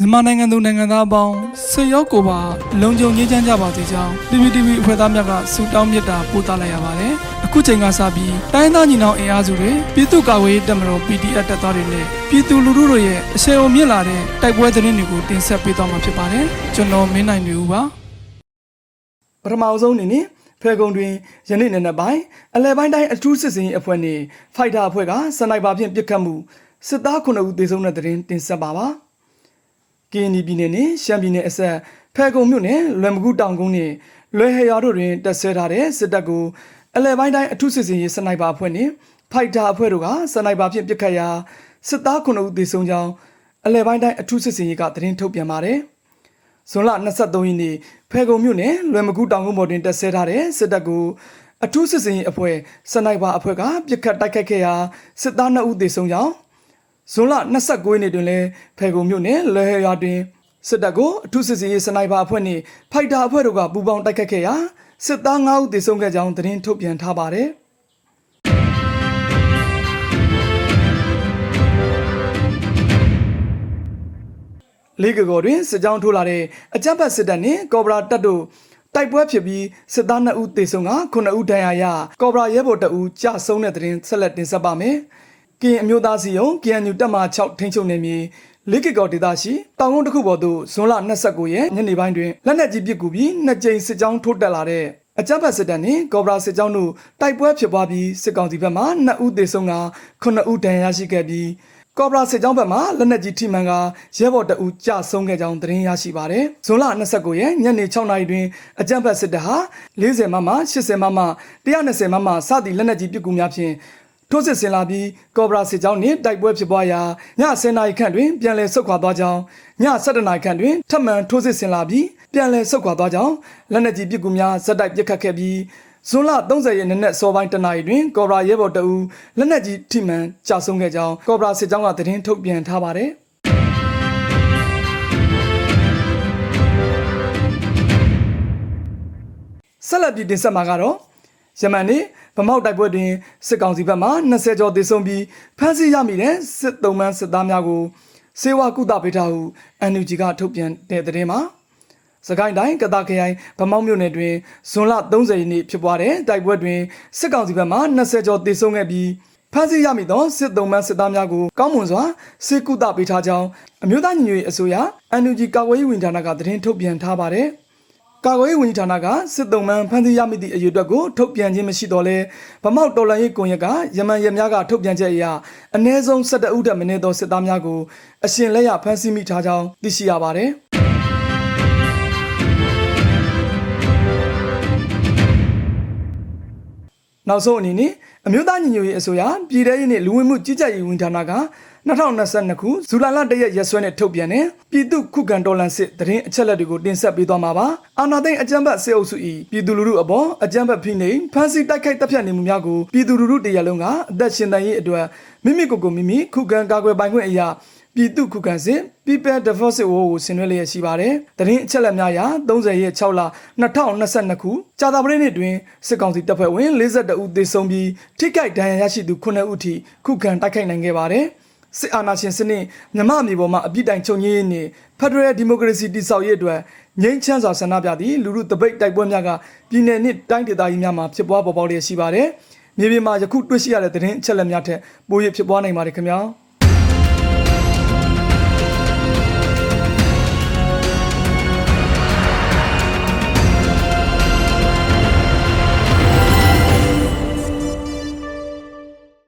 မြန်မာနိုင်ငံသူနိုင်ငံသားအပေါင်းဆွေရောက်ကိုပါလုံခြုံရေးချမ်းကြပါစေကြောင်း PPTV အဖွဲ့သားများကဆုတောင်းမေတ္တာပို့သလိုက်ရပါတယ်။အခုချိန်ကစပြီးတိုင်းသားညီနောင်အင်အားစုတွေပြည်သူ့ကာကွယ်ရေးတပ်မတော် PDF တပ်သားတွေနဲ့ပြည်သူလူထုတို့ရဲ့အဆင်အုံမြင့်လာတဲ့တိုက်ပွဲသတင်းတွေကိုတင်ဆက်ပေးသွားမှာဖြစ်ပါတယ်။ကျွန်တော်မင်းနိုင်နေဦးပါ။ပထမဆုံးအနေနဲ့ဖဲကုံတွင်ယနေ့နေ့နဲ့ပိုင်းအလဲပိုင်းတိုင်းအထူးစစ်စင်ရေးအဖွဲ့နဲ့ဖိုက်တာအဖွဲ့ကစနိုက်ပါဖြင့်ပစ်ခတ်မှုစစ်သား9ဦးသေဆုံးတဲ့သတင်းတင်ဆက်ပါပါ။ ကင်းဒီပြည်နယ်နဲ့ရှမ်းပြည်နယ်အစပ်ဖဲကုံမြို့နယ်လွယ်မကူတောင်ကုန်းနဲ့လွယ်ဟရွာတို့တွင်တပ်ဆွဲထားတဲ့စစ်တပ်ကိုအလဲပိုင်းတိုင်းအထူးစစ်စင်ရေးစနိုက်ပါအဖွဲ့နဲ့ဖိုက်တာအဖွဲ့တို့ကစနိုက်ပါဖြင့်ပစ်ခတ်ရာစစ်သား9ဦးသေဆုံးကြောင်းအလဲပိုင်းတိုင်းအထူးစစ်စင်ရေးကသတင်းထုတ်ပြန်ပါတယ်။ဇွန်လ23ရက်နေ့ဖဲကုံမြို့နယ်လွယ်မကူတောင်ကုန်းပေါ်တွင်တပ်ဆွဲထားတဲ့စစ်တပ်ကိုအထူးစစ်စင်ရေးအဖွဲ့စနိုက်ပါအဖွဲ့ကပစ်ခတ်တိုက်ခိုက်ခဲ့ရာစစ်သား2ဦးသေဆုံးကြောင်း ဇွန်လ29ရက်နေ့တွင်လည်းဖေကုံမြို့နယ်လဲဟရွာတွင်စစ်တပ်ကိုအထူးစစ်စေးရေးစနိုက်ပါအဖွဲ့နှင့်ဖိုက်တာအဖွဲ့တို့ကပူးပေါင်းတိုက်ခတ်ခဲ့ရာစစ်သား9ဦးသေဆုံးခဲ့ကြောင်းသတင်းထုတ်ပြန်ထားပါတယ်။လေးကကော်တွင်စစ်ကြောင်းထိုးလာတဲ့အကြမ်းဖက်စစ်တပ်နှင့်ကော်ဘရာတပ်တို့တိုက်ပွဲဖြစ်ပြီးစစ်သား2ဦးသေဆုံးက9ဦးဒဏ်ရာရကော်ဘရာရဲဘော်2ဦးကြာဆုံးတဲ့သတင်းဆက်လက်တင်ဆက်ပါမယ်။ ကရင်အမျိုးသားစီယုံ KNU တပ်မ6ထိန်းချုပ်နေမြေလေးကကော်ဒေသရှိတောင်ကုန်းတစ်ခုပေါ်သို့ဇွန်လ29ရက်ညနေပိုင်းတွင်လက်နက်ကြီးပစ်ကူပြီးနှစ်ကြိမ်စစ်ကြောင်းထိုးတက်လာတဲ့အကြမ်းဖက်စစ်တပ်နှင့်ကော်ဘရာစစ်ကြောင်းတို့တိုက်ပွဲဖြစ်ပွားပြီးစစ်ကောင်စီဘက်မှ2ဦးသေဆုံးက9ဦးဒဏ်ရာရရှိခဲ့ပြီးကော်ဘရာစစ်ကြောင်းဘက်မှလက်နက်ကြီးထိမှန်ကရဲဘော်တအူကြဆုံးခဲ့ကြောင်းသတင်းရရှိပါတယ်။ဇွန်လ29ရက်ညနေ6နာရီတွင်အကြမ်းဖက်စစ်တပ်ဟာ40မမ80မမ120မမစသည့်လက်နက်ကြီးပစ်ကူများဖြင့် ထိုးစစ်ဆင်လာပြီးကော်ဘရာစစ်ကြောင်းနှင့်တိုက်ပွဲဖြစ်ပွားရာည10နာရီခန့်တွင်ပြန်လည်ဆုတ်ခွာသွားကြောင်းည7နာရီခန့်တွင်ထပ်မံထိုးစစ်ဆင်လာပြီးပြန်လည်ဆုတ်ခွာသွားကြောင်းလက်နက်ကြီးပစ်ကူများဇက်တိုက်ပစ်ခတ်ခဲ့ပြီးဇွန်လ30ရက်နေ့နက်စောပိုင်းတနာရီတွင်ကော်ဘရာရဲဘော်တအူလက်နက်ကြီးထိမှန်ကြာဆုံးခဲ့ကြောင်းကော်ဘရာစစ်ကြောင်းကသတင်းထုတ်ပြန်ထားပါတယ်ဆက်လက်ပြီးတင်ဆက်မှာကတော့ ယမန်နေ့ဗမောက်တိုက်ပွဲတွင်စစ်ကောင်စီဘက်မှ20ကျော်သေဆုံးပြီးဖမ်းဆီးရမိတဲ့စစ်သုံးမန်းစစ်သားများကိုစေဝါကုသပေးထားဟု NUG ကထုတ်ပြန်တဲ့သတင်းမှာစကိုင်းတိုင်းကတာခရိုင်ဗမောက်မြို့နယ်တွင်ဇွန်လ30ရက်နေ့ဖြစ်ပွားတဲ့တိုက်ပွဲတွင်စစ်ကောင်စီဘက်မှ20ကျော်သေဆုံးခဲ့ပြီးဖမ်းဆီးရမိသောစစ်သုံးမန်းစစ်သားများကိုကောင်းမွန်စွာစေကုသပေးထားကြောင်းအမျိုးသားညီညွတ်ရေးအစိုးရ NUG ကာကွယ်ရေးဝန်ဌာနကသတင်းထုတ်ပြန်ထားပါတယ်။ ကာကွယ်ရေးဝန်ကြီးဌာနကစစ်တုံးမှန်ဖမ်းဆီးရမိသည့်အယူအတွက်ကိုထုတ်ပြန်ခြင်းမရှိတော့လဲဗမောက်တော်လန်ရေးကွန်ရက်ကယမန်ရများကထုတ်ပြန်ချက်အရအ ਨੇ ဆုံး17ဦးတက်မင်းသောစစ်သားများကိုအရှင်လက်ရဖမ်းဆီးမိထားကြောင်းသိရှိရပါတယ်။နောက်ဆုံးအနေနဲ့အမျိုးသားညီညွတ်ရေးအစိုးရပြည်ထရေးနှင့်လူဝင်မှုကြီးကြပ်ရေးဝန်ဌာနက 2022ခုဇူလိုင်လ1ရက်ရက်စွဲနဲ့ထုတ်ပြန်တဲ့ပြည်သူခုခံတော်လှန်စစ်တရင်အချက်လက်တွေကိုတင်ဆက်ပေးသွားမှာပါအာနာသိန်းအကြမ်းဖက်စစ်အုပ်စု၏ပြည်သူလူထုအပေါ်အကြမ်းဖက်ဖိနှိပ်ဖမ်းဆီးတိုက်ခိုက်တပ်ဖြတ်နေမှုများကိုပြည်သူလူထုတရလုံးကအသက်ရှင်တန်ရေးအတွက်မိမိကိုယ်ကိုမိမိခုခံကာကွယ်ပိုင်ခွင့်အရာပြည်သူခုခံစစ် People Defensive War ကိုဆင်နွှဲလျက်ရှိပါတယ်။တရင်အချက်လက်များအရ30ရက်6လ2022ခုကြာသပတေးနေ့တွင်စစ်ကောင်စီတပ်ဖွဲ့ဝင်42ဦးသေဆုံးပြီးထိခိုက်ဒဏ်ရာရရှိသူ9ဦးထိခုခံတိုက်ခိုက်နိုင်ခဲ့ပါတယ်။ စစ်အာဏာရှင်စနစ်မြမအမျိုးပေါ်မှာအပြစ်တိုင်ချုပ်ငြိမ်းရေးနှင့် Federal Democracy တည်ဆောက်ရေးအတွက်ငြိမ်းချမ်းစွာဆန္ဒပြသည့်လူမှုတပိတ်တိုက်ပွဲများကပြည်내နှင့်တိုင်းဒေသကြီးများမှာဖြစ်ပွားပေါ်ပေါက်လျက်ရှိပါတယ်။မြေပြင်မှာယခုတွေ့ရှိရတဲ့သတင်းအချက်လက်များထက်ပို၍ဖြစ်ပွားနိုင်ပါတယ်ခင်ဗျာ။